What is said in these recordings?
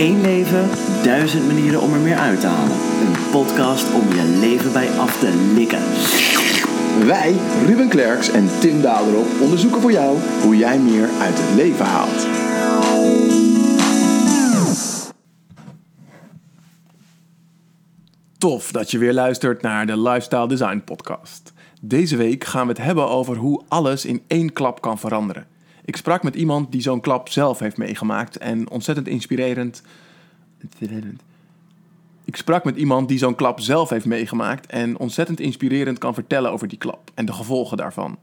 Eén leven, duizend manieren om er meer uit te halen. Een podcast om je leven bij af te likken. Wij, Ruben Klerks en Tim Daderop, onderzoeken voor jou hoe jij meer uit het leven haalt. Tof dat je weer luistert naar de Lifestyle Design Podcast. Deze week gaan we het hebben over hoe alles in één klap kan veranderen. Ik sprak met iemand die zo'n klap zelf heeft meegemaakt en ontzettend inspirerend. Ik sprak met iemand die zo'n klap zelf heeft meegemaakt en ontzettend inspirerend kan vertellen over die klap en de gevolgen daarvan.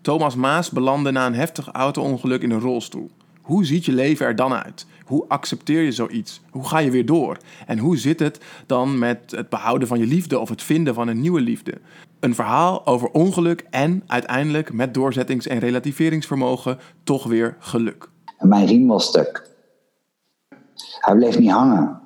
Thomas Maas belandde na een heftig auto-ongeluk in een rolstoel. Hoe ziet je leven er dan uit? Hoe accepteer je zoiets? Hoe ga je weer door? En hoe zit het dan met het behouden van je liefde of het vinden van een nieuwe liefde? Een verhaal over ongeluk en uiteindelijk met doorzettings- en relativeringsvermogen toch weer geluk. Mijn riem was stuk. Hij bleef niet hangen.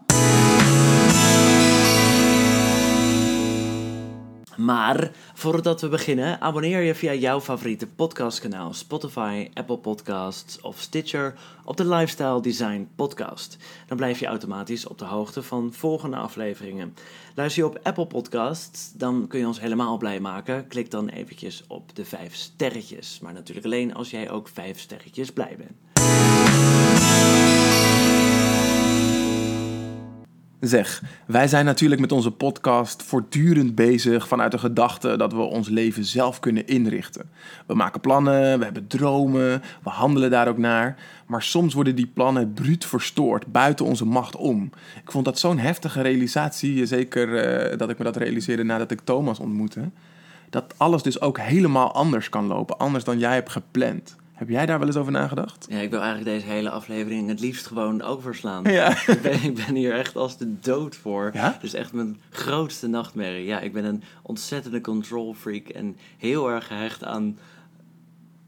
Maar voordat we beginnen, abonneer je via jouw favoriete podcastkanaal Spotify, Apple Podcasts of Stitcher op de Lifestyle Design Podcast. Dan blijf je automatisch op de hoogte van volgende afleveringen. Luister je op Apple Podcasts, dan kun je ons helemaal blij maken. Klik dan eventjes op de vijf sterretjes. Maar natuurlijk alleen als jij ook vijf sterretjes blij bent. Zeg, wij zijn natuurlijk met onze podcast voortdurend bezig vanuit de gedachte dat we ons leven zelf kunnen inrichten. We maken plannen, we hebben dromen, we handelen daar ook naar. Maar soms worden die plannen bruut verstoord, buiten onze macht om. Ik vond dat zo'n heftige realisatie, zeker eh, dat ik me dat realiseerde nadat ik Thomas ontmoette. Dat alles dus ook helemaal anders kan lopen, anders dan jij hebt gepland. Heb jij daar wel eens over nagedacht? Ja, ik wil eigenlijk deze hele aflevering het liefst gewoon overslaan. Ja. Ik, ben, ik ben hier echt als de dood voor. Ja? Dus echt mijn grootste nachtmerrie. Ja, ik ben een ontzettende control freak en heel erg gehecht aan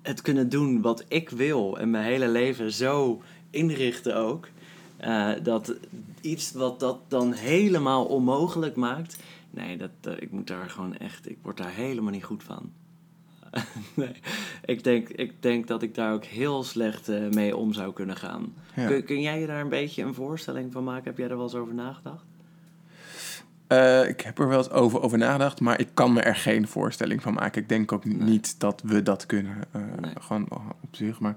het kunnen doen wat ik wil. En mijn hele leven zo inrichten ook. eh, dat iets wat dat dan helemaal onmogelijk maakt. Nee, dat, eh, ik moet daar gewoon echt. Ik word daar helemaal niet goed van. nee, ik denk, ik denk dat ik daar ook heel slecht eh, mee om zou kunnen gaan. Ja. Kun, kun jij je daar een beetje een voorstelling van maken? Heb jij er wel eens over nagedacht? Eh, ik heb er wel eens over, over nagedacht, maar ik kan me er geen voorstelling van maken. Ik denk ook niet dat we dat kunnen. eh, Nee. Gewoon op zich. Maar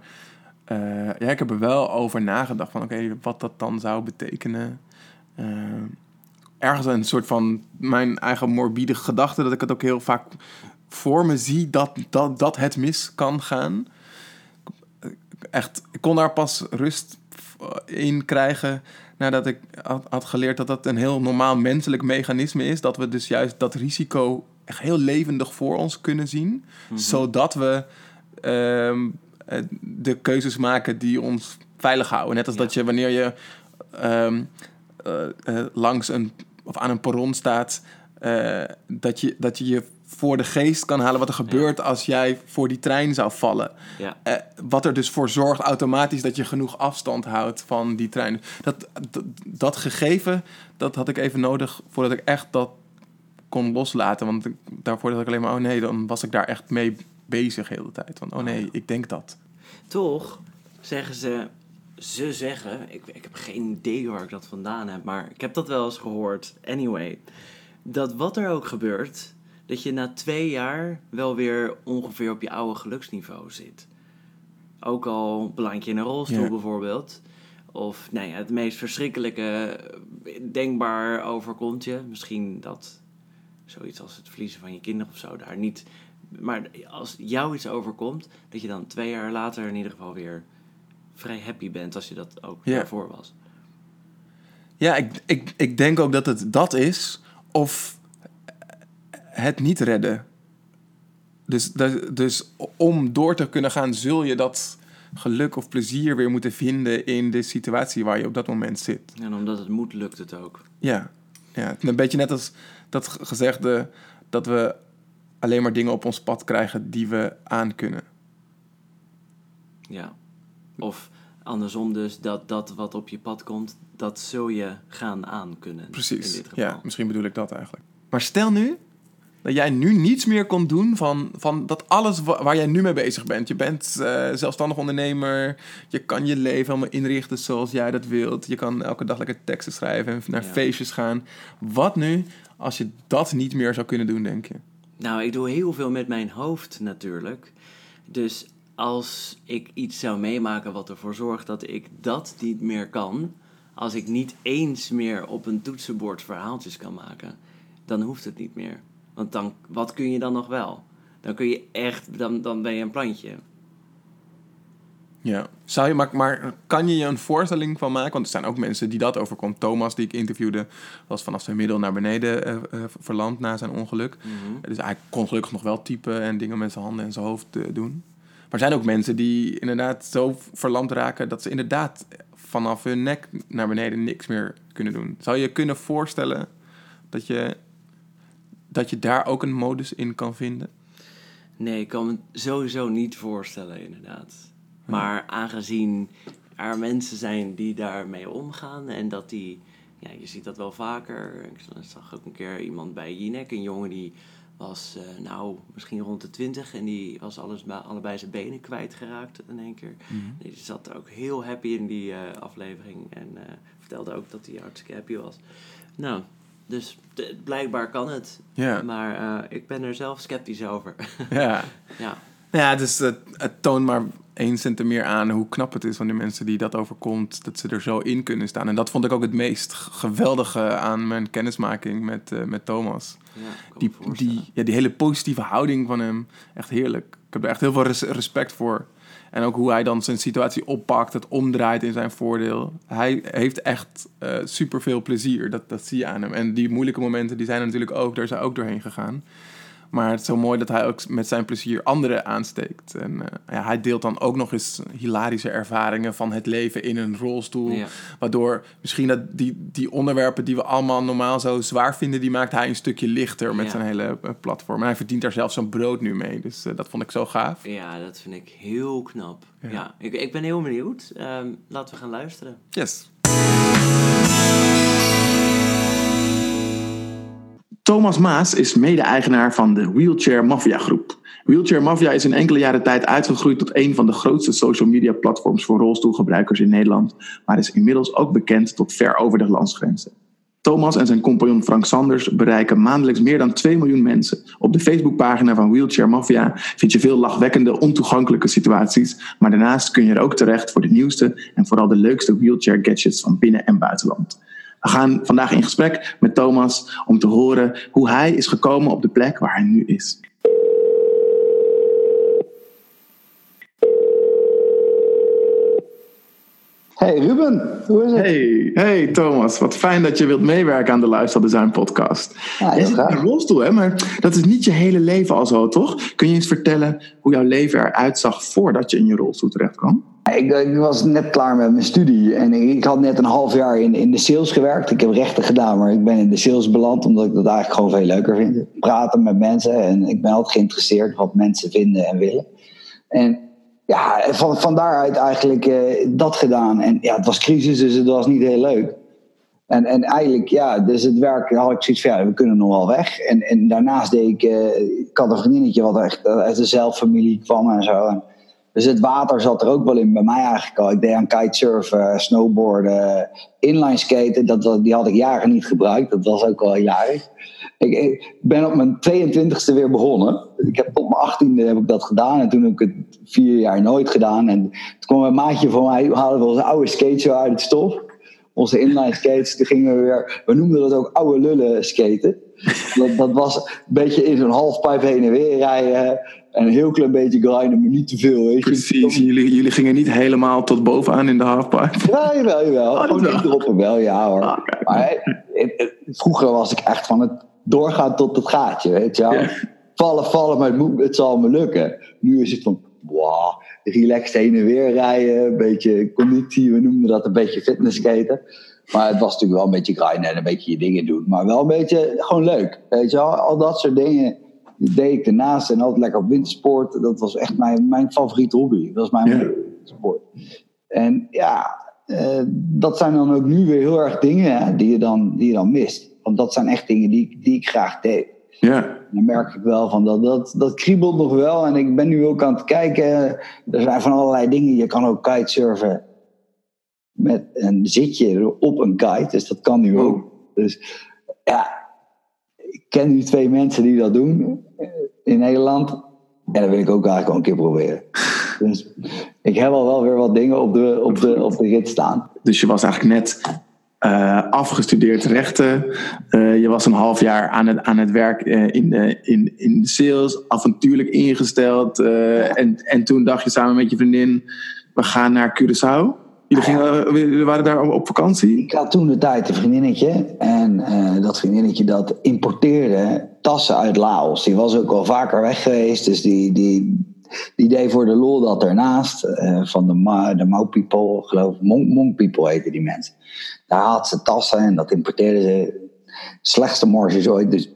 ja, ik heb er wel over nagedacht van oké, wat dat dan zou betekenen. Ergens een soort van mijn eigen morbide gedachte, dat ik het ook heel vaak voor me zie dat, dat, dat het mis kan gaan. Echt, ik kon daar pas rust in krijgen nadat ik had, had geleerd dat dat een heel normaal menselijk mechanisme is. Dat we dus juist dat risico echt heel levendig voor ons kunnen zien. Zodat we ehm, eh, de keuzes maken die ons veilig houden. Net als Ja. dat je wanneer je ehm, eh, eh, langs een of aan een perron staat, eh, dat, je, dat je je voor de geest kan halen wat er gebeurt als jij voor die trein zou vallen. Ja. Eh, wat er dus voor zorgt automatisch dat je genoeg afstand houdt van die trein. Dat, dat, dat gegeven, dat had ik even nodig voordat ik echt dat kon loslaten. Want ik, daarvoor dacht ik alleen maar, oh nee, dan was ik daar echt mee bezig de hele tijd. Van, oh nee, ik denk dat. Toch zeggen ze, ze zeggen, ik, ik heb geen idee waar ik dat vandaan heb, maar ik heb dat wel eens gehoord. Anyway, dat wat er ook gebeurt, dat je na twee jaar wel weer ongeveer op je oude geluksniveau zit. Ook al beland je in een rolstoel Ja. bijvoorbeeld. Of nou ja, het meest verschrikkelijke eh, denkbaar overkomt je. Misschien dat zoiets als het verliezen van je kinderen of zo daar niet. Maar als jou iets overkomt, dat je dan twee jaar later in ieder geval weer vrij happy bent als je dat ook Ja. daarvoor was. Ja, ik, ik, ik denk ook dat het dat is. Of het niet redden. Dus, dus om door te kunnen gaan, zul je dat geluk of plezier weer moeten vinden in de situatie waar je op dat moment zit. En omdat het moet, lukt het ook. Ja, ja. een beetje net als dat ge- gezegde dat we alleen maar dingen op ons pad krijgen die we aan kunnen. Ja. Of andersom dus, dat dat wat op je pad komt, dat zul je gaan aankunnen. In Precies. dit geval. Ja, misschien bedoel ik dat eigenlijk. Maar stel nu dat jij nu niets meer kon doen van, van dat alles wa- waar jij nu mee bezig bent. Je bent eh, zelfstandig ondernemer. Je kan je leven helemaal inrichten zoals jij dat wilt. Je kan elke dag lekker teksten schrijven en naar Ja. feestjes gaan. Wat nu als je dat niet meer zou kunnen doen, denk je? Nou, ik doe heel veel met mijn hoofd natuurlijk. Dus als ik iets zou meemaken wat ervoor zorgt dat ik dat niet meer kan, als ik niet eens meer op een toetsenbord verhaaltjes kan maken, dan hoeft het niet meer. Want dan, wat kun je dan nog wel? Dan kun je echt, dan, dan ben je een plantje. Ja. Zou je, maar, maar kan je je een voorstelling van maken? Want er zijn ook mensen die dat overkomt. Thomas, die ik interviewde, was vanaf zijn middel naar beneden eh, verlamd na zijn ongeluk. Dus hij kon gelukkig nog wel typen en dingen met zijn handen en zijn hoofd eh, doen. Maar er zijn ook mensen die inderdaad zo verlamd raken dat ze inderdaad vanaf hun nek naar beneden niks meer kunnen doen. Zou je je kunnen voorstellen dat je, dat je daar ook een modus in kan vinden? Nee, ik kan me sowieso niet voorstellen, inderdaad. Maar aangezien er mensen zijn die daarmee omgaan en dat die, ja, je ziet dat wel vaker. Ik zag ook een keer iemand bij Jinek, een jongen die was, eh, nou, misschien rond de twintig en die was alles, allebei zijn benen kwijtgeraakt in één keer. Die zat ook heel happy in die eh, aflevering en eh, vertelde ook dat hij hartstikke happy was. Nou, dus blijkbaar kan het. Ja. Maar eh, ik ben er zelf sceptisch over. Ja. ja. Ja, dus het, het toont maar eens en te meer aan hoe knap het is van die mensen die dat overkomt, dat ze er zo in kunnen staan. En dat vond ik ook het meest geweldige aan mijn kennismaking met, eh, met Thomas. Ja, Die, die, ja, die hele positieve houding van hem, echt heerlijk. Ik heb er echt heel veel res- respect voor. En ook hoe hij dan zijn situatie oppakt, het omdraait in zijn voordeel. Hij heeft echt eh super veel plezier, dat, dat zie je aan hem. En die moeilijke momenten, die zijn natuurlijk ook, daar hij ook doorheen gegaan. Maar het is zo mooi dat hij ook met zijn plezier anderen aansteekt. En eh, ja, hij deelt dan ook nog eens hilarische ervaringen van het leven in een rolstoel. Ja. Waardoor misschien dat die, die onderwerpen die we allemaal normaal zo zwaar vinden, die maakt hij een stukje lichter met Ja. zijn hele eh, platform. En hij verdient daar zelfs zijn brood nu mee. Dus eh, dat vond ik zo gaaf. Ja, dat vind ik heel knap. Ja. Ja, ik, ik ben heel benieuwd. Ehm, laten we gaan luisteren. Yes. Thomas Maas is mede-eigenaar van de Wheelchair Mafia groep. Wheelchair Mafia is in enkele jaren tijd uitgegroeid tot een van de grootste social media platforms voor rolstoelgebruikers in Nederland, maar is inmiddels ook bekend tot ver over de landsgrenzen. Thomas en zijn compagnon Frank Sanders bereiken maandelijks meer dan 2 miljoen mensen. Op de Facebookpagina van Wheelchair Mafia vind je veel lachwekkende, ontoegankelijke situaties, maar daarnaast kun je er ook terecht voor de nieuwste en vooral de leukste wheelchair gadgets van binnen- en buitenland. We gaan vandaag in gesprek met Thomas om te horen hoe hij is gekomen op de plek waar hij nu is. Hey Ruben, hoe is het? Hey, hey Thomas, wat fijn dat je wilt meewerken aan de Lifestyle Design podcast. Ja, zit in graag. een rolstoel, hè? maar dat is niet je hele leven al zo, toch? Kun je eens vertellen hoe jouw leven eruit zag voordat je in je rolstoel terecht kwam? Ik, ik was net klaar met mijn studie en ik, ik had net een half jaar in, in de sales gewerkt. Ik heb rechten gedaan, maar ik ben in de sales beland omdat ik dat eigenlijk gewoon veel leuker vind. Praten met mensen en ik ben altijd geïnteresseerd wat mensen vinden en willen. En ja, van, van daaruit eigenlijk eh, dat gedaan. En ja, het was crisis, dus het was niet heel leuk. En, en eigenlijk, ja, dus het werk had ik zoiets van, we kunnen nog wel weg. En, en daarnaast deed ik, eh, ik had een vriendinnetje wat echt uit de zelffamilie kwam en zo. Dus het water zat er ook wel in bij mij eigenlijk al. Ik deed aan kitesurfen, snowboarden, inline skaten. Dat, dat, die had ik jaren niet gebruikt. Dat was ook al jaren. Ik, ik ben op mijn 22e weer begonnen. Ik heb tot mijn 18e heb ik dat gedaan. En toen heb ik het vier jaar nooit gedaan. En toen kwam een maatje van mij, haalde wel zijn oude skate zo uit het stof. Onze inline skates, toen gingen we weer, we noemden dat ook oude lullen skaten. Dat, dat was een beetje in zo'n halfpipe heen en weer rijden. En een heel klein beetje grinden, maar niet te veel. Weet je. Precies, jullie, jullie gingen niet helemaal tot bovenaan in de halfpipe. Ja, jawel, jawel. dat Gewoon wel. indroppen wel, ja hoor. Ah. Maar het- het- vroeger was ik echt van het doorgaan tot het gaatje, weet je wel. Ja. Vallen, vallen, maar het, moet, het zal me lukken. Nu is het van, wow, relaxed heen en weer rijden, een beetje conditie, we noemden dat een beetje fitnessskaten. Maar het was natuurlijk wel een beetje grinden en een beetje je dingen doen. Maar wel een beetje gewoon leuk, weet je wel. Al dat soort dingen deed ik ernaast en altijd lekker op wintersport. Dat was echt mijn, mijn favoriete hobby. Dat was mijn Ja. sport. En ja, eh, dat zijn dan ook nu weer heel erg dingen hè, die, je dan, die je dan mist. Want dat zijn echt dingen die, ik- die ik graag deed. Ja. Dan merk ik wel van dat, dat, dat kriebelt nog wel. En ik ben nu ook aan het kijken. Er zijn van allerlei dingen. Je kan ook kitesurfen. Met een zitje op een kite. Dus dat kan nu ook. Dus ja, ik ken nu twee mensen die dat doen eh, in Nederland. En dat wil ik ook eigenlijk wel een keer proberen. Dus ik heb al wel weer wat dingen op de, op de, op de rit staan. Dus je was eigenlijk net eh, afgestudeerd rechten. Eh, je was een half jaar aan het, aan het werk eh, in, de, in, in de sales, avontuurlijk ingesteld. en, en toen dacht je samen met je vriendin, we gaan naar Curaçao. Jullie, gingen, jullie waren daar op vakantie? Ik had toen de tijd een vriendinnetje. En dat vriendinnetje dat importeerde tassen uit Laos. Die was ook al vaker weg geweest. Dus die, die, die deed voor de lol dat ernaast. eh, van de, Ma, de Mau People, geloof ik. Monk, People heten die mensen. Daar had ze tassen en dat importeerde ze. Slechtste marges ooit. Dus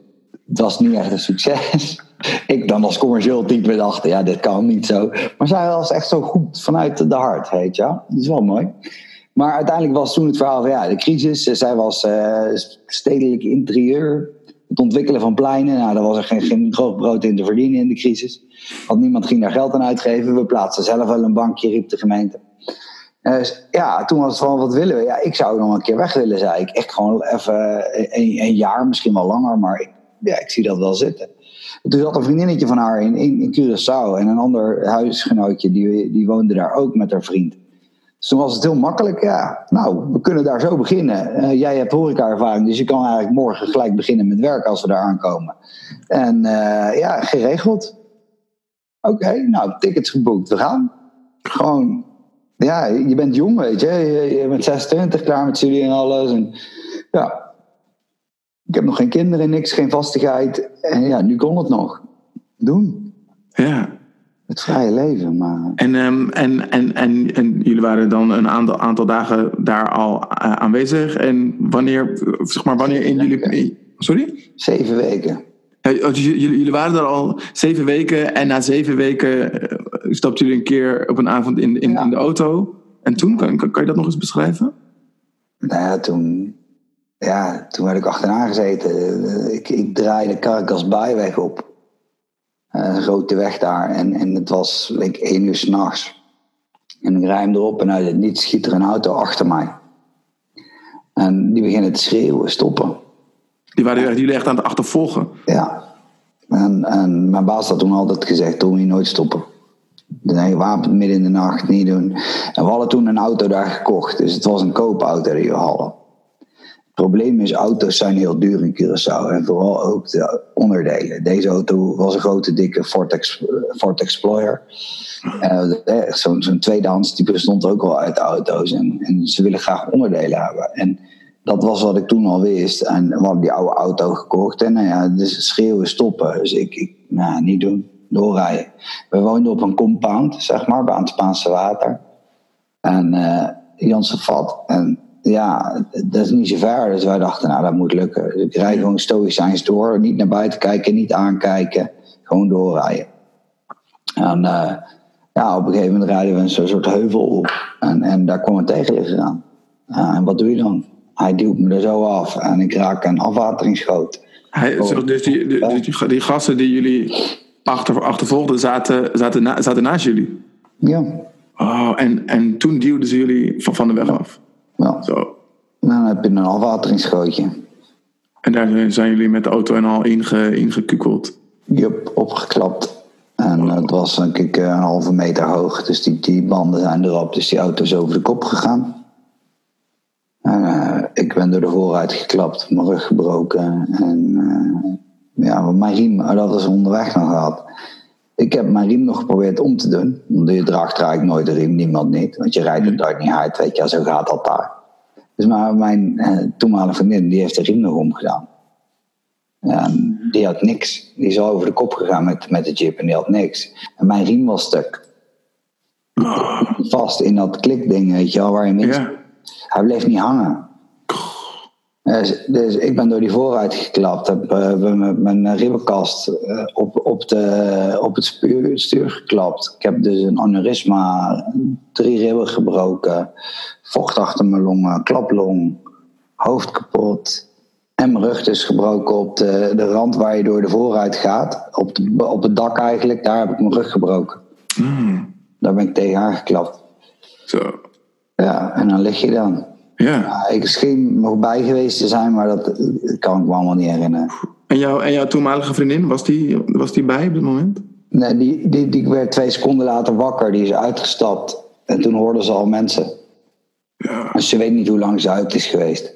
het was niet echt een succes. Ik dan als commercieel type dacht, ja, dit kan niet zo. Maar zij was echt zo goed vanuit de hart, weet je. Dat is wel mooi. Maar uiteindelijk was toen het verhaal van ja, de crisis. Zij was eh, stedelijk interieur. Het ontwikkelen van pleinen. Nou, daar was er geen, geen groot brood in te verdienen in de crisis. Want niemand ging daar geld aan uitgeven. We plaatsten zelf wel een bankje, riep de gemeente. Dus ja, toen was het van wat willen we? Ja, ik zou nog een keer weg willen, zei ik. Echt gewoon even een, een jaar, misschien wel langer. Maar ik, ja, ik zie dat wel zitten. Toen zat een vriendinnetje van haar in, in, in Curaçao. En een ander huisgenootje, die, die woonde daar ook met haar vriend. Dus was het heel makkelijk. Ja, nou, we kunnen daar zo beginnen. Eh, jij hebt horeca-ervaring, dus je kan eigenlijk morgen gelijk beginnen met werken als we daar aankomen. En eh, ja, geregeld. Oké, nou, tickets geboekt, we gaan. Gewoon, ja, je bent jong, weet je. Je, je bent 26, klaar met studie en alles. En ja, ik heb nog geen kinderen, niks, geen vastigheid. En ja, nu kon het nog. Doen. Ja. Het vrije leven, maar... En, ehm, en, en, en, en jullie waren dan een aantal, aantal dagen daar al eh, aanwezig. En wanneer, zeg maar, wanneer in jullie... Sorry? Zeven weken. Ja, dus jullie, waren er al zeven weken en na zeven weken eh, stapten jullie een keer op een avond in, in, Ja. in de auto. En toen, kan, kan, kan je dat nog eens beschrijven? Nou ja, toen, ja, toen werd ik achteraan gezeten. Eh, Ik, ik draaide Caracas Bijweg op. Eh, Een grote weg daar. En, en het was denk ik, één uur s'nachts. En ik hem erop en uit het niets schiet er een auto achter mij. En die beginnen te schreeuwen, stoppen. Die waren jullie echt- aan het achtervolgen. Ja. En, en mijn baas had toen altijd gezegd, toen niet nooit stoppen. Nee, wapen midden in de nacht, niet doen. En we hadden toen een auto daar gekocht. Dus het was een koopauto die we hadden. Probleem is, auto's zijn heel duur in Curaçao. En vooral ook de onderdelen. Deze auto was een grote, dikke Ford, Ford Explorer. Eh, Zo'n tweedehands, die bestond ook wel uit auto's. En, en ze willen graag onderdelen hebben. En dat was wat ik toen al wist. En we hadden die oude auto gekocht. En nou ja, dus schreeuwen, stoppen. Dus ik, ik nou, niet doen, doorrijden. We woonden op een compound, zeg maar, bij het Spaanse water. En eh Janssen vat. En ja, dat is niet zo ver. Dus wij dachten, nou, dat moet lukken. Dus ik rijd gewoon stoïcijns door. Niet naar buiten kijken, niet aankijken. Gewoon doorrijden. En eh, ja, op een gegeven moment rijden we een soort heuvel op. En, en daar kwam een tegenligger aan. En wat doe je dan? Hij duwt me er zo af en ik raak een afwateringsgoot. Hij, Oh. dus die, die, die, die gasten die jullie achter, achtervolgden zaten, zaten, na- zaten naast jullie. Ja, Oh, en, en toen duwden ze jullie van, van de weg af. Wel. Zo. Dan heb je een afwateringsgootje. En daar zijn- jullie met de auto en al inge, ingekukeld. Jup, opgeklapt. En het was denk ik een halve meter hoog. Dus die, die banden zijn erop. Dus die auto is over de kop gegaan. En, eh, ik ben door de vooruit geklapt, mijn rug gebroken. En eh, ja, mijn riem, oh, dat was onderweg nog gehad. Ik heb mijn riem nog geprobeerd om te doen. Want je draagt eigenlijk nooit een riem, niemand niet. Want je rijdt het uit niet hard, weet je, zo gaat dat daar. Dus maar mijn eh, toenmalige vriendin, die heeft de riem nog omgedaan. Ja, die had niks. Die is al over de kop gegaan met, met de jeep en die had niks. En mijn riem was stuk. Vast in dat klikding, weet je wel, waar je Ja. Hij bleef niet hangen. Dus, dus ik ben door die vooruit geklapt. Heb eh, met mijn ribbenkast eh, op, op, de, op het stuur, stuur geklapt. Ik heb dus een aneurysma, drie ribben gebroken, vocht achter mijn longen, klaplong, hoofd kapot. En mijn rug is gebroken op de, de rand waar je door de vooruit gaat. Op, de, op het dak eigenlijk, daar heb ik mijn rug gebroken. Hmm. Daar ben ik tegen aangeklapt. Zo. Ja, en dan lig je dan. Ja. Ik scheen nog bij geweest te zijn, maar dat, dat kan ik me allemaal niet herinneren. En, jouw en jouw toenmalige vriendin, was die, was die bij op dit moment? Nee, die, die, die werd twee seconden later wakker. Die is uitgestapt. En toen hoorden ze al mensen. Ja. Dus ze weet niet hoe lang ze uit is geweest.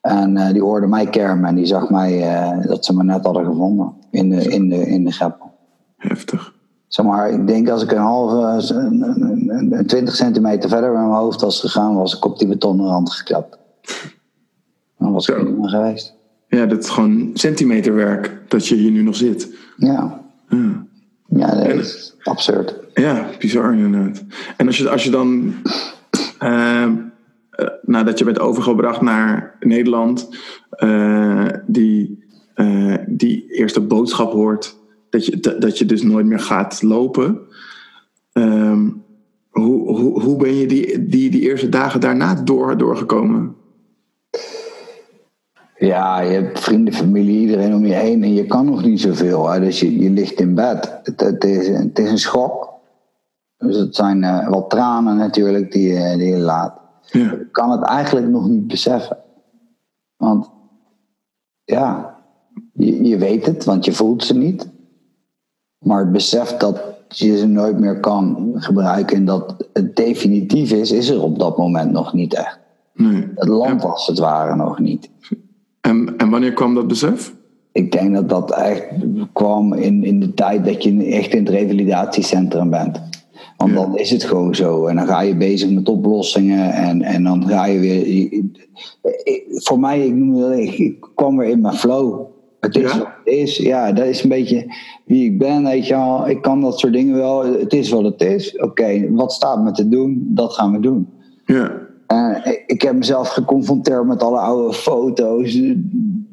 En eh, die hoorde mij kermen. En die zag mij eh, dat ze me net hadden gevonden. In de, in de, in de greppel. Heftig. Zeg maar, ik denk als ik een halve, een, een, een- een 20 centimeter verder met mijn hoofd was gegaan, was ik op die betonnen rand geklapt. Dan was ik Zo. niet meer geweest. Ja, dat is gewoon centimeterwerk dat je hier nu nog zit. Ja, Ja. ja dat is absurd. Ja, bizar inderdaad. En als je, als je dan, eh, eh, nadat je bent overgebracht naar Nederland, eh, die, eh, die eerste boodschap hoort dat je, dat, dat je dus nooit meer gaat lopen. Ehm, hoe, hoe, hoe ben je die, die, die eerste dagen daarna door, doorgekomen? Ja, je hebt vrienden, familie, iedereen om je heen en je kan nog niet zoveel. Hè? Dus je, je ligt in bed. Het, het, is, het is een schok. Dus het zijn eh, wat tranen natuurlijk die, je- die je laat. Ja, Je kan het eigenlijk nog niet beseffen. Want ja, je, je weet het, want je voelt ze niet. Maar het besef dat je ze nooit meer kan gebruiken en dat het definitief is, is er op dat moment nog niet echt. nee. Het land als het ware nog niet. En, en wanneer kwam dat besef? Ik denk dat dat echt kwam in, in de tijd dat je echt in het revalidatiecentrum bent. Want Ja. dan is het gewoon zo. En dan ga je bezig met oplossingen. En, en dan ga je weer. voor mij, ik, noem het, ik, ik kwam weer in mijn flow. Het is Ja? wat het is. Ja, dat is een beetje wie ik ben. Weet je wel. Ik kan dat soort dingen wel. Het is wat het is. Oké, wat staat me te doen? Dat gaan we doen. Ja, Eh, ik- heb mezelf geconfronteerd met alle oude foto's.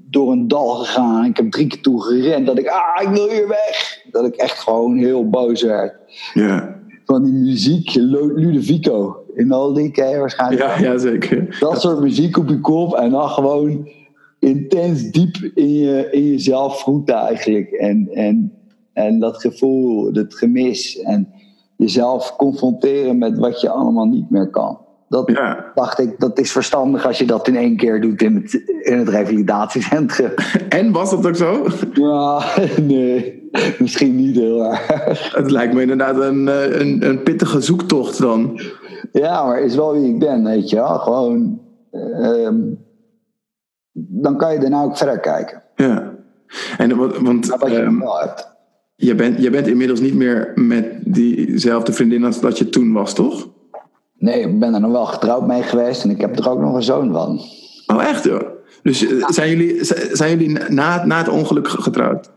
Door een dal gegaan. Ik heb drie keer toe gerend. Dat ik, ah, ik wil hier weg. Dat ik echt gewoon heel boos werd. ja, Van die muziek, Lu- Ludovico. In al die ken je waarschijnlijk. ja, ja zeker. Dat soort muziek op je kop. En dan gewoon intens diep in, je, in jezelf voeten eigenlijk. En, en, en dat gevoel, dat gemis. En jezelf confronteren met wat je allemaal niet meer kan. Dat, Ja. dacht ik, dat is verstandig als je dat in één keer doet in het, in het revalidatiecentrum. En was dat ook zo? Ja, nee, misschien niet heel erg. Het lijkt me inderdaad een, een, een pittige zoektocht dan. Ja, maar is wel wie ik ben, weet je wel. Gewoon, ehm, dan kan je daarna ook verder kijken. Ja. En want Naar wat je ehm, wel hebt. je, bent, je bent inmiddels niet meer met diezelfde vriendin als dat je toen was, toch? Nee, ik ben er nog wel getrouwd mee geweest en ik heb er ook nog een zoon van. Oh, echt hoor. Dus eh, zijn jullie, zijn jullie na, na het ongeluk getrouwd?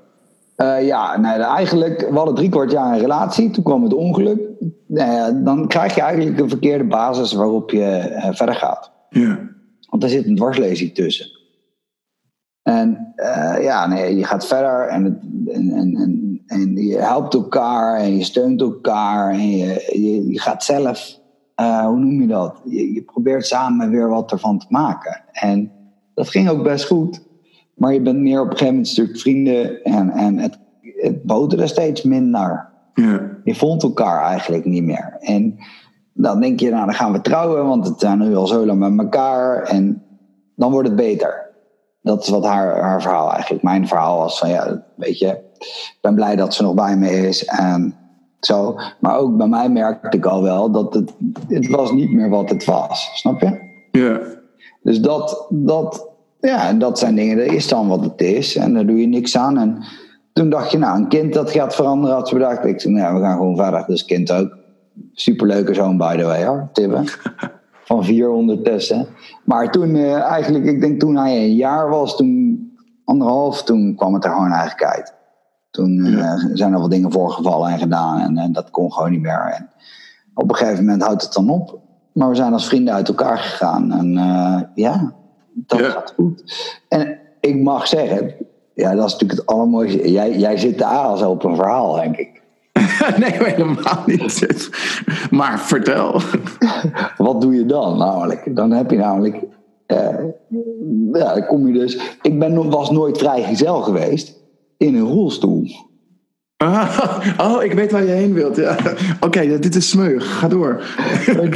Eh, ja, nee, eigenlijk, we hadden drie kwart jaar een relatie. Toen kwam het ongeluk. Nou ja, dan krijg je eigenlijk een verkeerde basis waarop je eh, verder gaat. Ja. Want er zit een dwarslezing tussen. En eh, ja, nee, je gaat verder en, het, en, en, en, je helpt elkaar en je steunt elkaar en je, je, je gaat zelf, eh, hoe noem je dat? Je, je probeert samen weer wat ervan te maken. En dat ging ook best goed. Maar je bent meer op een gegeven moment stuk vrienden en, en het, het boterde steeds minder Ja. je vond elkaar eigenlijk niet meer. En dan denk je, nou dan gaan we trouwen, want het zijn nu al zo lang met elkaar. En dan wordt het beter. Dat is wat haar, haar verhaal eigenlijk. Mijn verhaal was van, ja, weet je, ik ben blij dat ze nog bij me is. En zo. Maar ook bij mij merkte ik al wel dat het, het was niet meer wat het was. Snap je? Ja. Dus dat, dat, ja, dat zijn dingen, dat is dan wat het is. En daar doe je niks aan. En toen dacht je, nou, een kind dat gaat veranderen, had ze bedacht. Ik zei, nou, we gaan gewoon verder. Dus kind ook. Superleuke zoon, by the way, hoor. Tibbe. Van vier ondertussen. Maar toen, eh, eigenlijk, ik denk toen hij een jaar was, toen anderhalf, toen kwam het er gewoon eigenlijk uit. Toen eh, zijn er wat dingen voorgevallen en gedaan. En, en dat kon gewoon niet meer. En op een gegeven moment houdt het dan op. Maar we zijn als vrienden uit elkaar gegaan. En eh, ja, dat Ja. gaat goed. En ik mag zeggen, ja, dat is natuurlijk het allermooiste. Jij, jij zit de aas op een verhaal, denk ik. nee, helemaal niet. Maar vertel. Wat doe je dan namelijk? Dan heb je namelijk Eh, ja, dan kom je dus. Ik ben, nog- was nooit vrijgezel geweest in een rolstoel. Ah, oh, ik weet waar je heen wilt. Ja. Oké, dit is smeug. Ga door.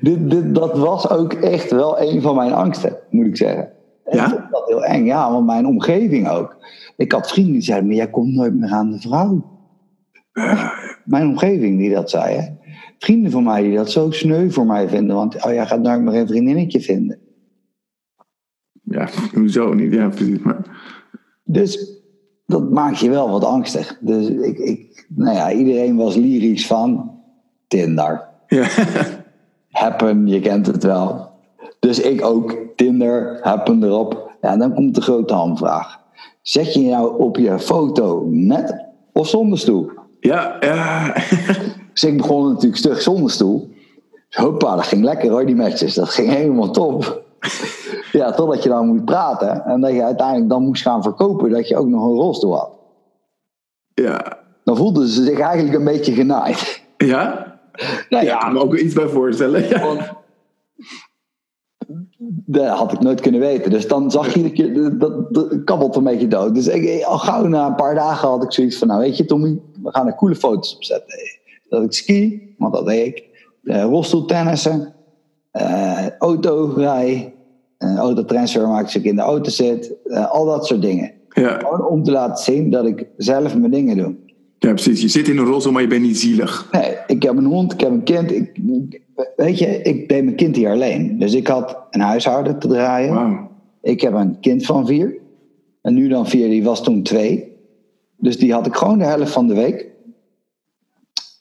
dit, dit, dat was ook echt wel een van mijn angsten, moet ik zeggen. En Ja? Ik vond dat heel eng, ja, want mijn omgeving ook. Ik had vrienden die zeiden, maar jij komt nooit meer aan de vrouw. Mijn omgeving die dat zei, hè. Vrienden van mij die dat zo sneu voor mij vinden, want oh, jij gaat nooit meer een vriendinnetje vinden. Ja, hoezo niet? Ja, precies. Maar... Dus dat maakt je wel wat angstig. Dus ik, ik nou ja, iedereen was lyrisch van Tinder. Ja. Happen, je kent het wel. Dus ik ook, Tinder, happen erop. Ja, dan komt de grote hamvraag. Zet je nou op je foto met of zonder stoel? Ja, ja. Dus ik begon natuurlijk stug zonder stoel. Dus hoppa, dat ging lekker hoor, die matches. Dat ging helemaal top. Ja, totdat je dan moet praten. En dat je uiteindelijk dan moest gaan verkopen dat je ook nog een rolstoel had. Ja. Dan voelden ze zich eigenlijk een beetje genaaid. Ja? Nou Ja, ik kan me ook iets bij voorstellen. Ja. want dat had ik nooit kunnen weten. Dus dan zag je dat je, dat, dat kabbelt een beetje dood. Dus ik, al gauw na een paar dagen had ik zoiets van, nou weet je Tommy, we gaan er coole foto's op zetten. Dat ik ski, want dat deed ik. Uh, rolstoeltennissen, uh, autorij, uh, autotransfer maak als ik in de auto zit. Al dat soort dingen. Ja. Gewoon om te laten zien dat ik zelf mijn dingen doe. ja, precies. Je zit in een rolstoel, maar je bent niet zielig. Nee, ik heb een hond, ik heb een kind. Ik, weet je, ik deed mijn kind hier alleen. Dus ik had een huishouden te draaien. Ik heb een kind van vier. En nu dan vier, die was toen twee. Dus die had ik gewoon de helft van de week.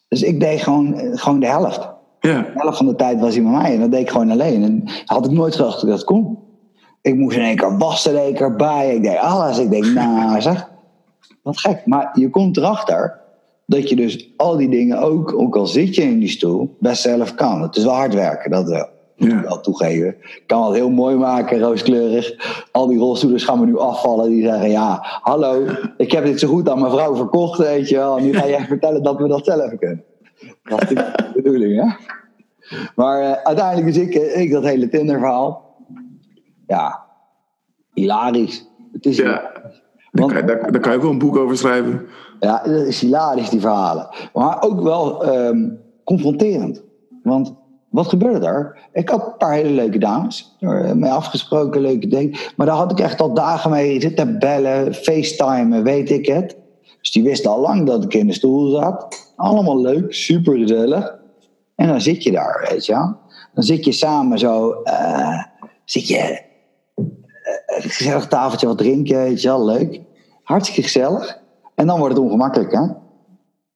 Dus ik deed gewoon, gewoon de helft. Ja. De helft van de tijd was hij met mij en dat deed ik gewoon alleen. En had ik nooit gedacht dat ik dat kon. Ik moest in één keer wassen, er één keer bij. Ik deed alles. Ik denk, nou zeg, wat gek. Maar je komt erachter dat je dus al die dingen ook, ook al zit je in die stoel, best zelf kan. Het is wel hard werken, dat wel. Moet ik Ja. wel toegeven. Ik kan het heel mooi maken, rooskleurig. Al die rolstoelers gaan me nu afvallen. Die zeggen, ja, hallo, ik heb dit zo goed aan mijn vrouw verkocht, weet je wel. En nu ga je echt vertellen dat we dat zelf kunnen. Dat is de bedoeling, hè? Maar eh, uiteindelijk is ik, eh, ik dat hele Tinder-verhaal. Ja, hilarisch. Het is Ja. Daar Want- kan, daar, daar kan je ook wel een boek over schrijven. Ja, dat is hilarisch, die verhalen. Maar ook wel ehm, confronterend. Want wat gebeurde er? Ik had een paar hele leuke dames. Er mee afgesproken, leuke dingen. Maar daar had ik echt al dagen mee zitten bellen, facetimen, weet ik het. Dus die wisten al lang dat ik in de stoel zat. Allemaal leuk, super gezellig. En dan zit je daar, weet je wel. Dan zit je samen zo, eh, zit je eh, een gezellig tafeltje wat drinken, weet je wel, leuk. Hartstikke gezellig. En dan wordt het ongemakkelijk, hè?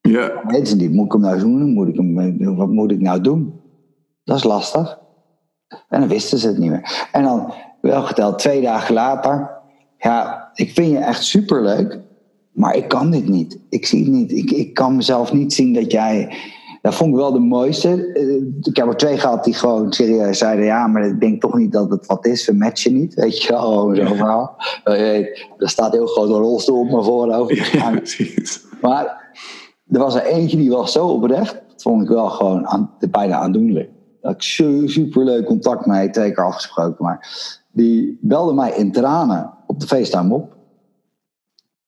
Ja. Weten ze niet, moet ik hem nou doen? Moet ik hem, wat moet ik nou doen? Dat is lastig. En dan wisten ze het niet meer. En dan, wel geteld, twee dagen later. Ja, ik vind je echt superleuk. Maar ik kan dit niet. Ik zie het niet. Ik, ik kan mezelf niet zien dat jij... Dat vond ik wel de mooiste. Eh, Ik heb er twee gehad die gewoon serieus zeiden... Ja, maar ik denk toch niet dat het wat is. We matchen niet. Weet je wel, zo'n verhaal. Er staat heel groot een rolstoel op mijn voorhoofd. ja, precies. Maar er was er eentje die was zo oprecht. Dat vond ik wel gewoon aan, bijna aandoenlijk. Dat ik su- superleuk contact mee, twee keer afgesproken. Maar die belde mij in tranen op de FaceTime op.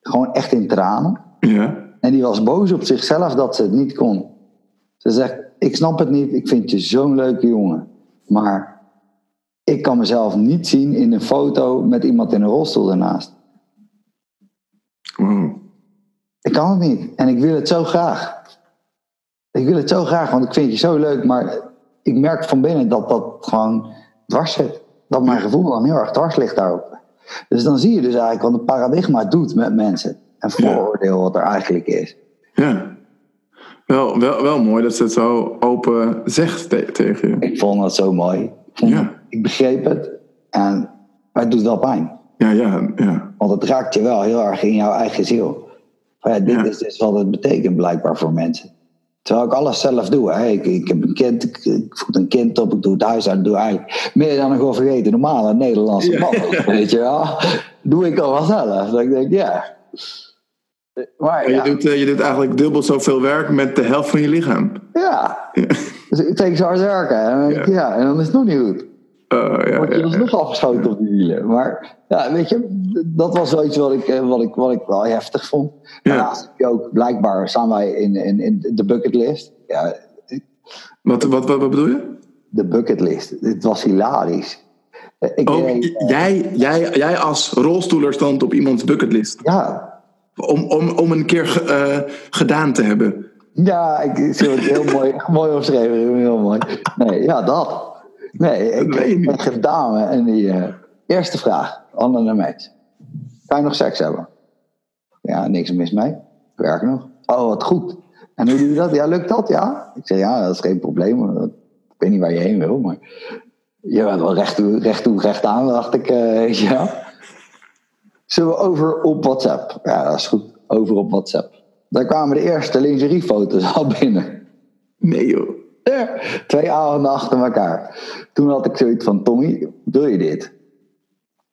Gewoon echt in tranen. Ja. En die was boos op zichzelf dat ze het niet kon. Ze zegt, ik snap het niet, ik vind je zo'n leuke jongen. Maar ik kan mezelf niet zien in een foto met iemand in een rolstoel ernaast. Wow. Ik kan het niet. En ik wil het zo graag. Ik wil het zo graag, want ik vind je zo leuk. Maar ik merk van binnen dat dat gewoon dwars zit. Dat mijn gevoel dan heel erg dwars ligt daarop. Dus dan zie je dus eigenlijk wat een paradigma doet met mensen. En vooroordeel wat er eigenlijk is. Ja. Wel, wel, wel mooi dat ze het zo open zegt te- tegen je. Ik vond dat zo mooi. Ik, Ja. ik begreep het. En, maar het doet wel pijn. Ja, ja, ja. Want het raakt je wel heel erg in jouw eigen ziel. Van ja, dit Ja. is dus wat het betekent blijkbaar voor mensen. Terwijl ik alles zelf doe. Hè. Ik, ik heb een kind, ik, ik voed een kind op, ik doe het huis uit, ik doe eigenlijk meer dan ik wil vergeten. Normale Nederlandse Ja. man, weet je wel. Doe ik al wel zelf. Dat ik denk, ja. Maar Je, doet, eh, je doet eigenlijk dubbel zoveel werk met de helft van je lichaam. ja. Ja. Dus ik take zo hard werken. En denk ja. en dan is het nog niet goed. Oh, ja, word je ja, dus ja. nog afgeschoten op de wielen. Maar ja, weet je, dat was wel iets wat ik, eh, wat ik, wat ik wel heftig vond. Ja. Daarnaast heb je ook, blijkbaar staan wij in, in, in de bucketlist. Ja, Wat, wat, wat, wat bedoel je? de bucketlist. Dit was hilarisch. Eh, Ik, Oh, jij, jij, jij als rolstoeler stond op iemands bucketlist. ja, Om, om, om een keer ge- gedaan te hebben. ja, ik ik zie het heel mooi, mooi omschreven. Heel mooi. Nee, ja, dat. Nee, ik een dame en die eh, eerste vraag, Anne de Meet. Kan je nog seks hebben? Ja, niks mis mee. Ik werk nog. Oh, wat goed. En hoe doe je dat? Ja, lukt dat? Ja. Ik zeg, ja, dat is geen probleem. Ik weet niet waar je heen wil, maar je bent wel recht toe, recht, toe, recht aan, dacht ik. eh, ja. Zullen we over op WhatsApp? Ja, dat is goed. Over op WhatsApp. Daar kwamen de eerste lingeriefoto's al binnen. Nee joh. Twee avonden achter elkaar. Toen had ik zoiets van, Tommy, wil je dit?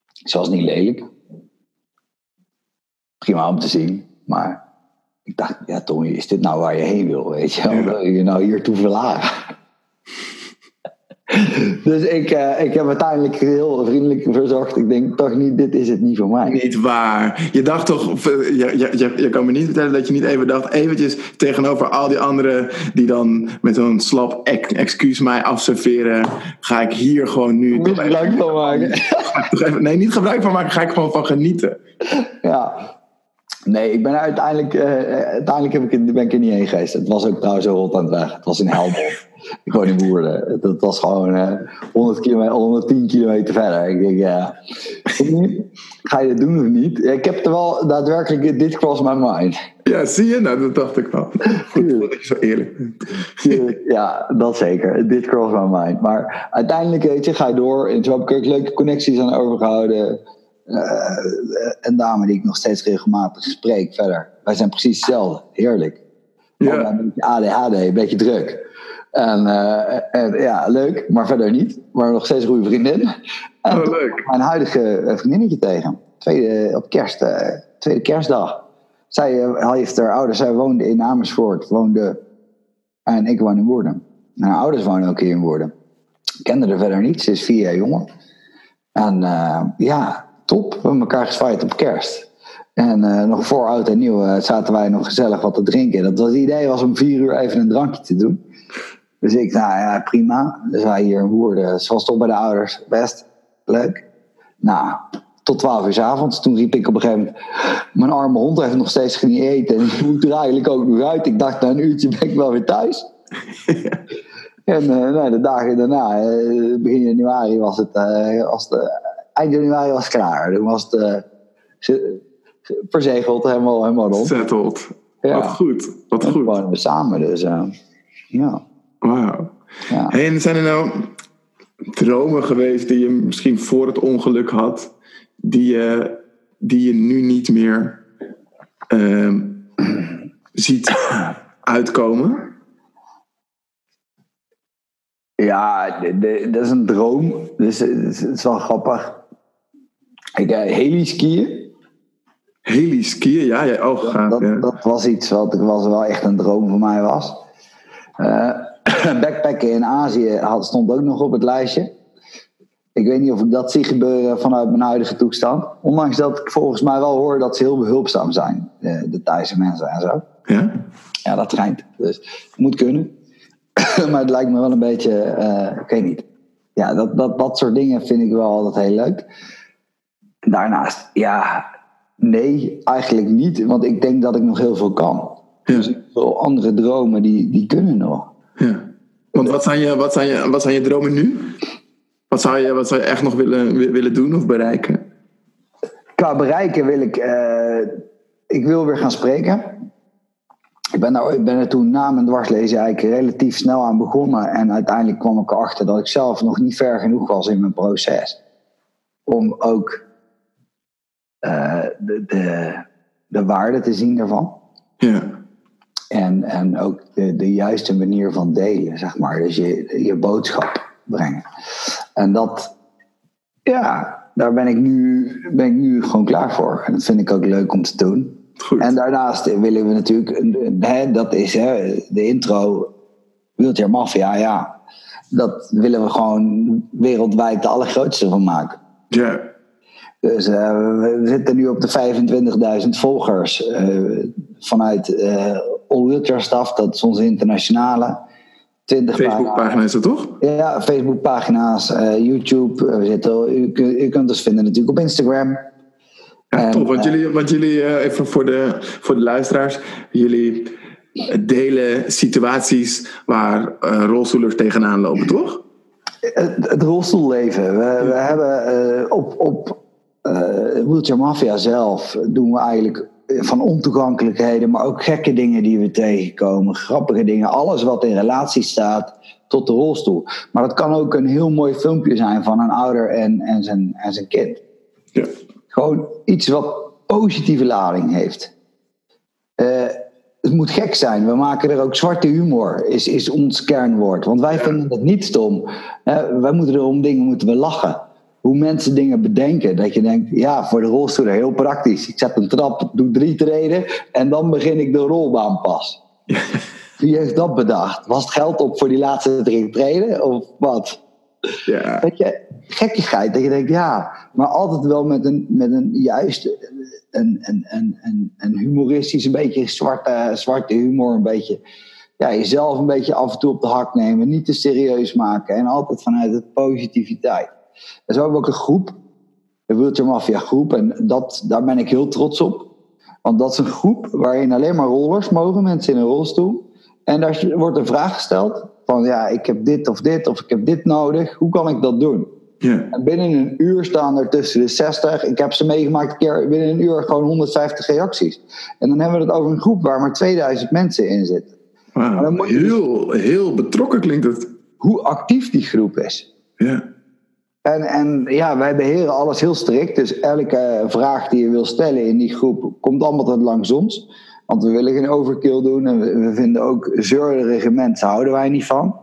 Ze was niet lelijk. Prima om te zien. Maar ik dacht, ja Tommy, is dit nou waar je heen wil? Weet je? Wil je je nou hiertoe verlagen? Dus ik, eh, ik heb uiteindelijk heel vriendelijk verzorgd. Ik denk toch niet, dit is het niet voor mij. Niet waar. Je dacht toch, je, je, je, je kan me niet vertellen dat je niet even dacht, eventjes tegenover al die anderen die dan met zo'n slap ex- excuus mij afserveren, ga ik hier gewoon nu Niet gebruik van maken. even- nee, niet gebruik van maken, ga ik gewoon van genieten. Ja. Nee, ik ben uiteindelijk, eh, uiteindelijk heb ik, ben ik er niet heen geweest. Het was ook trouwens zo rot aan het weg. Het was in Helmond. Ik woon in Woerden. Dat was gewoon eh 100 kilometer, 110 kilometer verder. Ik denk, ja, ga je dat doen of niet? Ik heb er wel daadwerkelijk, dit cross my mind. Ja, zie je? Nou, dat dacht ik wel. Goed dat je zo eerlijk bent. Ja, dat zeker. Dit cross my mind. Maar uiteindelijk, weet je, ga je door. En zo heb ik leuke connecties aan overgehouden. Eh, een dame die ik nog steeds regelmatig spreek verder. Wij zijn precies hetzelfde. Heerlijk. Ja. Een beetje ADHD, een beetje druk. En, eh, en ja, leuk, maar verder niet. Maar nog steeds een goede vriendin. En Oh, leuk. mijn huidige eh, vriendinnetje tegen. Tweede, op kerst, eh, tweede kerstdag. Zij eh, heeft haar ouders, zij woonde in Amersfoort, woonde. En ik woon in Woerden. En haar ouders wonen ook hier in Woerden. Ik kende er verder niet, ze is vier jaar jonger. En eh, ja, top. We hebben elkaar gezwaaid op kerst. En eh, nog voor oud en nieuw eh, zaten wij nog gezellig wat te drinken. Dat was, het idee was om vier uur even een drankje te doen. Dus ik, nou ja, prima. Dus wij hier in Woerden, ze was toch bij de ouders. Best, leuk. Nou, tot twaalf uur 's avonds. Toen riep ik op een gegeven moment... Mijn arme hond heeft nog steeds geen eten. En ik moet er eigenlijk ook nog uit. Ik dacht, na een uurtje ben ik wel weer thuis. En eh, nou, de dagen daarna, eh, begin januari was het, eh, was het, eh, eind januari was het klaar. Toen was het eh, ge- ge- verzegeld, helemaal, helemaal rond. Settled. Ja. Wat goed. Wat En toen goed. wonen we samen, dus eh, ja. Wauw. ja. Hey, en zijn er nou dromen geweest die je misschien voor het ongeluk had, die je, die je nu niet meer ehm, ziet uitkomen? Ja, dat is een droom. Dus eh, het is, wel grappig. Ik, uh, heli-skiën, Heli skiën, ja, ja, oh gaaf. dat, ja. dat was iets wat was wel echt een droom voor mij was. Eh, backpacken in Azië had, stond ook nog op het lijstje. Ik weet niet of ik dat zie gebeuren vanuit mijn huidige toestand. Ondanks dat ik volgens mij wel hoor dat ze heel behulpzaam zijn, de, de Thaise mensen en zo. Ja? Ja, dat schijnt. Dus het moet kunnen. maar het lijkt me wel een beetje, eh, ik weet niet. Ja, dat, dat, dat soort dingen vind ik wel altijd heel leuk. Daarnaast, ja, nee, eigenlijk niet. Want ik denk dat ik nog heel veel kan. Dus Ja. veel andere dromen, die, die kunnen nog. Ja. Want wat zijn, je, wat, zijn je, wat zijn je dromen nu? Wat zou je, wat zou je echt nog willen, wi- willen doen of bereiken? Qua bereiken wil ik, eh, ik wil weer gaan spreken. Ik ben, daar, ik ben er toen na mijn dwarslezen eigenlijk relatief snel aan begonnen. En uiteindelijk kwam ik erachter dat ik zelf nog niet ver genoeg was in mijn proces. Om ook eh, de, de, de waarde te zien daarvan. Ja. En, en ook de, de juiste manier van delen, zeg maar. Dus je, je boodschap brengen. En dat, ja, daar ben ik, nu, ben ik nu gewoon klaar voor. En dat vind ik ook leuk om te doen. Goed. En daarnaast willen we natuurlijk, hè, dat is hè, de intro, Wheelchair Mafia, ja. dat willen we gewoon wereldwijd de allergrootste van maken. Ja. Dus uh, we zitten nu op de 25.000 volgers uh, vanuit uh, All Wheelchair Staff, dat is onze internationale. 20 Facebookpagina is dat toch? Ja, Facebookpagina's, YouTube. We zitten, u, u, kunt ons vinden natuurlijk op Instagram. Ja, top, want jullie, want jullie even voor de, voor de luisteraars, jullie delen situaties waar rolstoelers tegenaan lopen, toch? Het, het rolstoelleven. We, we hebben op, op uh, Wheelchair Mafia zelf doen we eigenlijk van ontoegankelijkheden, maar ook gekke dingen die we tegenkomen, grappige dingen, alles wat in relatie staat tot de rolstoel. Maar dat kan ook een heel mooi filmpje zijn van een ouder en, en, zijn, en zijn kind. Ja. Gewoon iets wat positieve lading heeft. Uh, het moet gek zijn. We maken er ook zwarte humor, is, is ons kernwoord. Want wij vinden het niet stom. Uh, wij moeten er om dingen moeten we lachen hoe mensen dingen bedenken. Dat je denkt, ja, voor de rolstoel heel praktisch. Ik zet een trap, doe drie treden en dan begin ik de rolbaan pas. Wie heeft dat bedacht? Was het geld op voor die laatste drie treden of wat? Ja. Weet je, gekkigheid. Dat je denkt, ja, maar altijd wel met een, met een juist een, een, een, een, een humoristisch, een beetje zwarte, zwarte humor, een beetje ja, jezelf een beetje af en toe op de hak nemen, niet te serieus maken en altijd vanuit de positiviteit. En zo hebben we ook een groep, de Wheelchair Mafia groep. En dat, daar ben ik heel trots op. Want dat is een groep waarin alleen maar rollers mogen, mensen in een rolstoel. En daar wordt een vraag gesteld van ja, ik heb dit of dit of ik heb dit nodig. Hoe kan ik dat doen? En binnen een uur staan er tussen de 60, ik heb ze meegemaakt een keer, binnen een uur gewoon 150 reacties. En dan hebben we het over een groep waar maar 2000 mensen in zitten. Wow, heel, heel betrokken klinkt het. Hoe actief die groep is. Ja. En, en ja, wij beheren alles heel strikt. Dus elke vraag die je wil stellen in die groep komt allemaal langs ons. Want we willen geen overkill doen. En we, vinden ook zeurderige mensen houden wij niet van.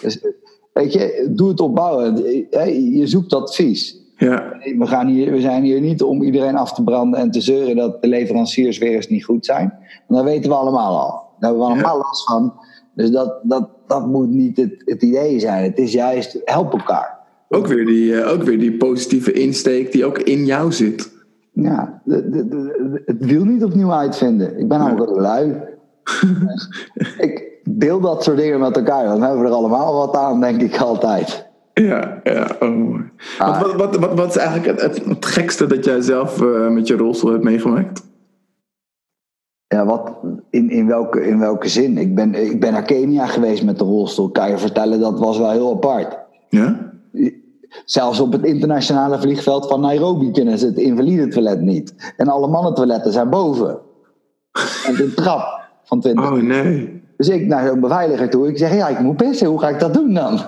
Dus weet je, doe het opbouwen. Je zoekt advies. Ja. We, gaan hier, we zijn hier niet om iedereen af te branden en te zeuren dat de leveranciers weer eens niet goed zijn. Want dat weten we allemaal al. Daar hebben we allemaal ja. last van. Dus dat, dat, dat moet niet het, het idee zijn. Het is juist help elkaar. Ook weer, die, uh, ook weer die positieve insteek die ook in jou zit. Ja, de, de, de, het wiel niet opnieuw uitvinden. Ik ben namelijk ja. lui. ik deel dat soort dingen met elkaar. Dan hebben we er allemaal wat aan, denk ik altijd. Ja, ja. Oh. Ah. Wat, wat, wat, wat, is eigenlijk het, het, het gekste dat jij zelf uh, met je rolstoel hebt meegemaakt? Ja, wat, in, in, welke, in welke zin? Ik ben, ik ben naar Kenia geweest met de rolstoel. Kan je vertellen, dat was wel heel apart. Ja? Zelfs op het internationale vliegveld van Nairobi kunnen ze het invalide toilet niet. En alle mannentoiletten zijn boven. En de trap van 20. Oh nee. Dus ik naar zo'n beveiliger toe. Ik zeg, ja, ik moet pissen. Hoe ga ik dat doen dan?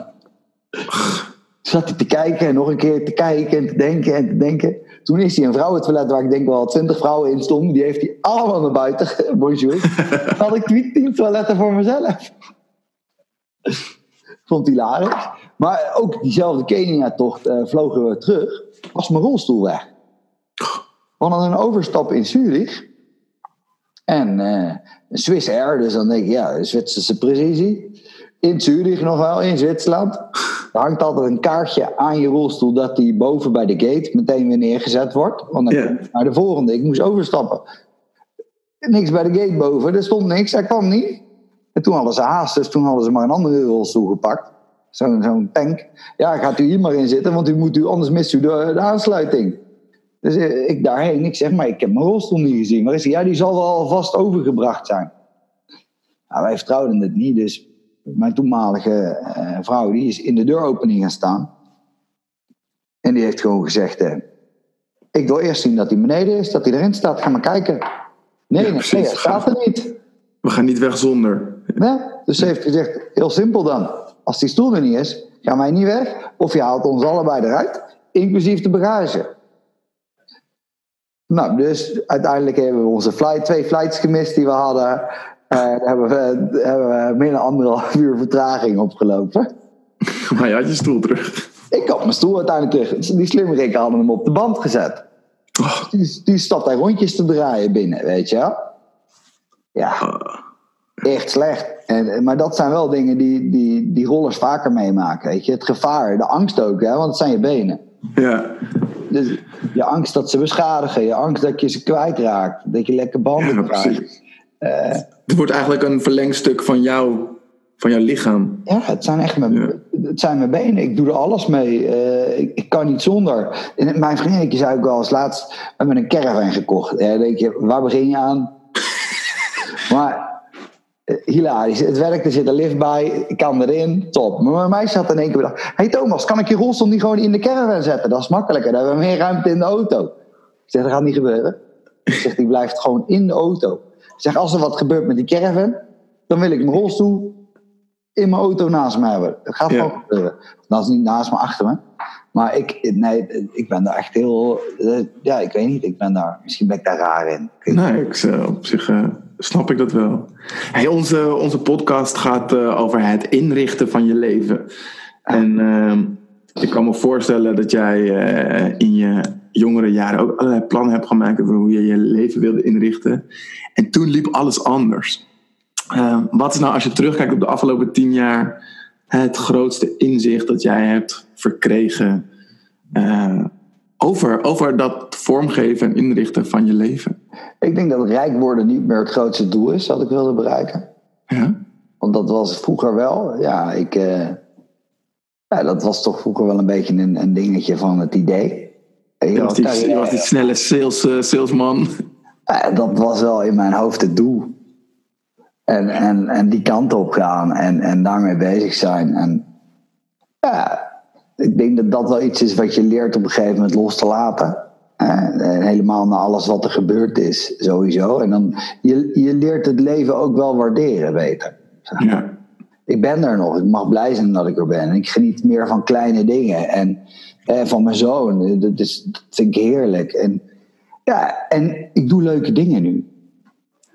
Zat hij te kijken en nog een keer te kijken en te denken en te denken. Toen is hij een vrouwentoilet waar ik denk wel twintig vrouwen in stonden. Die heeft hij allemaal naar buiten. Bonjour. had ik tien toiletten voor mezelf. Vond hij hilarisch. Maar ook diezelfde Kenia-tocht uh, vlogen we terug. Was mijn rolstoel weg. We hadden een overstap in Zurich. En uh, Swiss Air, dus dan denk ik, ja, Zwitserse precisie. In Zurich nog wel, in Zwitserland. Er hangt altijd een kaartje aan je rolstoel dat die boven bij de gate meteen weer neergezet wordt. Want dan yeah. naar de volgende. Ik moest overstappen. Niks bij de gate boven, er stond niks, hij kwam niet. En toen hadden ze haast, dus toen hadden ze maar een andere rolstoel gepakt. Zo'n zo'n tank. Ja, gaat u hier maar in zitten, want u moet u, anders mist u de, de aansluiting. Dus ik daarheen, ik zeg, maar ik heb mijn rolstoel niet gezien. Maar is die? Ja, die zal wel alvast overgebracht zijn. Nou, wij vertrouwden het niet, dus mijn toenmalige uh, vrouw, die is in de deuropening gaan staan. En die heeft gewoon gezegd, uh, ik wil eerst zien dat hij beneden is, dat hij erin staat, ga maar kijken. Nee, ja, nee, nee, hij staat er niet. We gaan niet weg zonder. Ja, dus ze heeft gezegd, heel simpel dan. Als die stoel er niet is, gaan wij niet weg. Of je haalt ons allebei eruit, inclusief de bagage. Nou, dus uiteindelijk hebben we onze flight, twee flights gemist die we hadden. Uh, hebben, we, hebben we meer dan anderhalf uur vertraging opgelopen. Maar je had je stoel terug. Ik had mijn stoel uiteindelijk terug. Die slimmerikken hadden hem op de band gezet. Oh. Die, die staat daar rondjes te draaien binnen, weet je wel. Ja, echt slecht. En, maar dat zijn wel dingen die, die, die rollers vaker meemaken. Weet je? Het gevaar, de angst ook, hè? want het zijn je benen. Ja. Dus je angst dat ze beschadigen, je angst dat je ze kwijtraakt, dat je lekker banden Ja, krijgt. precies. Het wordt eigenlijk een verlengstuk van jou, van jouw lichaam. Ja, het zijn echt mijn, het zijn mijn benen. Ik doe er alles mee. Eh, ik, ik kan niet zonder. En mijn vriendinnetje zei ook wel eens laatst... We hebben een caravan gekocht. Ja, denk je, waar begin je aan? maar eh, hilarisch. Het werkt, er zit een lift bij. Ik kan erin. Top. Maar mijn meisje had in één keer bedacht... hey Thomas, kan ik je rolstoel niet gewoon in de caravan zetten? Dat is makkelijker. Dan hebben we meer ruimte in de auto. Ik zeg, dat gaat niet gebeuren. Ik zeg, die blijft gewoon in de auto. Ik zeg, als er wat gebeurt met die caravan... dan wil ik mijn rolstoel in mijn auto naast me hebben. Dat gaat Ja. gewoon gebeuren. Dat is niet naast me, achter me. Maar ik, nee, ik ben daar echt heel... eh, Ja, ik weet niet. Ik ben daar... Misschien ben ik daar raar in. Nee, ik, eh, op zich eh, snap ik dat wel. Hey, onze, onze podcast gaat eh, over het inrichten van je leven. En ehm, ik kan me voorstellen dat jij eh, in je jongere jaren ook allerlei plannen hebt gemaakt over hoe je je leven wilde inrichten. En toen liep alles anders. Ehm, wat is nou, als je terugkijkt op de afgelopen tien jaar, het grootste inzicht dat jij hebt verkregen eh, over, over dat vormgeven en inrichten van je leven? Ik denk dat rijk worden niet meer het grootste doel is dat ik wilde bereiken. Ja? Want dat was vroeger wel. Ja, ik, eh, ja dat was toch vroeger wel een beetje een, een dingetje van het idee. Je Je was die, je was die snelle sales, eh, salesman. Dat was wel in mijn hoofd het doel. En, en, en die kant op gaan en, en daarmee bezig zijn. En ja, ik denk dat dat wel iets is wat je leert op een gegeven moment los te laten. Eh, En helemaal na alles wat er gebeurd is, sowieso. En dan, je, je leert het leven ook wel waarderen beter. Ja. Ik ben er nog, ik mag blij zijn dat ik er ben. En ik geniet meer van kleine dingen. En eh, van mijn zoon, dat, is, dat vind ik heerlijk. En, ja, en ik doe leuke dingen nu.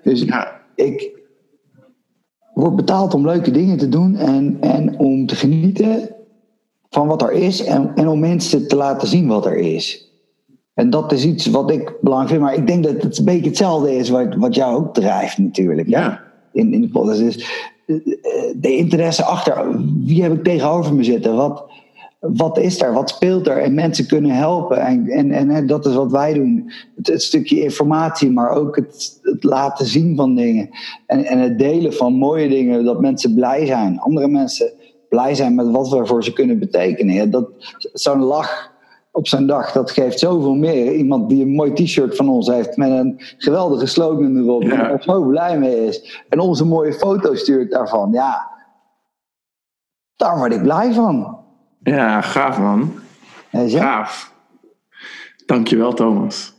Dus Ja. ik word betaald om leuke dingen te doen en, en om te genieten van wat er is en, en om mensen te laten zien wat er is. En dat is iets wat ik belangrijk vind. Maar ik denk dat het een beetje hetzelfde is wat, wat jou ook drijft natuurlijk. Ja. In, in de podcast. Dus eh, de interesse achter wie heb ik tegenover me zitten? Wat, wat is er? Wat speelt er? En mensen kunnen helpen. En, en, en dat is wat wij doen. Het, het stukje informatie, maar ook het, het laten zien van dingen. En, en het delen van mooie dingen, dat mensen blij zijn. Andere mensen blij zijn met wat we voor ze kunnen betekenen. Ja, dat, zo'n lach op zijn dag, dat geeft zoveel meer. Iemand die een mooi t-shirt van ons heeft met een geweldige slogan erop. Ja. En er zo blij mee is. En ons een mooie foto stuurt daarvan. Ja, daar word ik blij van. ja, gaaf man. Ja. Gaaf. Dankjewel Thomas.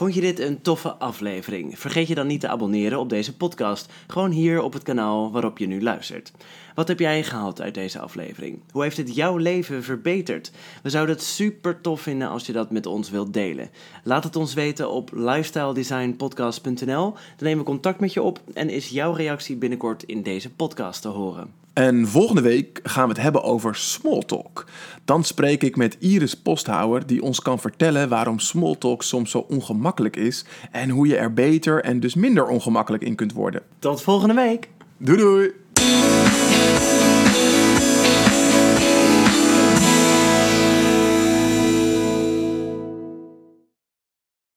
Vond je dit een toffe aflevering? Vergeet je dan niet te abonneren op deze podcast. Gewoon hier op het kanaal waarop je nu luistert. Wat heb jij gehaald uit deze aflevering? Hoe heeft het jouw leven verbeterd? We zouden het super tof vinden als je dat met ons wilt delen. Laat het ons weten op lifestyledesignpodcast.nl. Dan nemen we contact met je op en is jouw reactie binnenkort in deze podcast te horen. En volgende week gaan we het hebben over smalltalk. Dan spreek ik met Iris Posthouwer, die ons kan vertellen waarom smalltalk soms zo ongemakkelijk is en hoe je er beter en dus minder ongemakkelijk in kunt worden. Tot volgende week! Doei doei!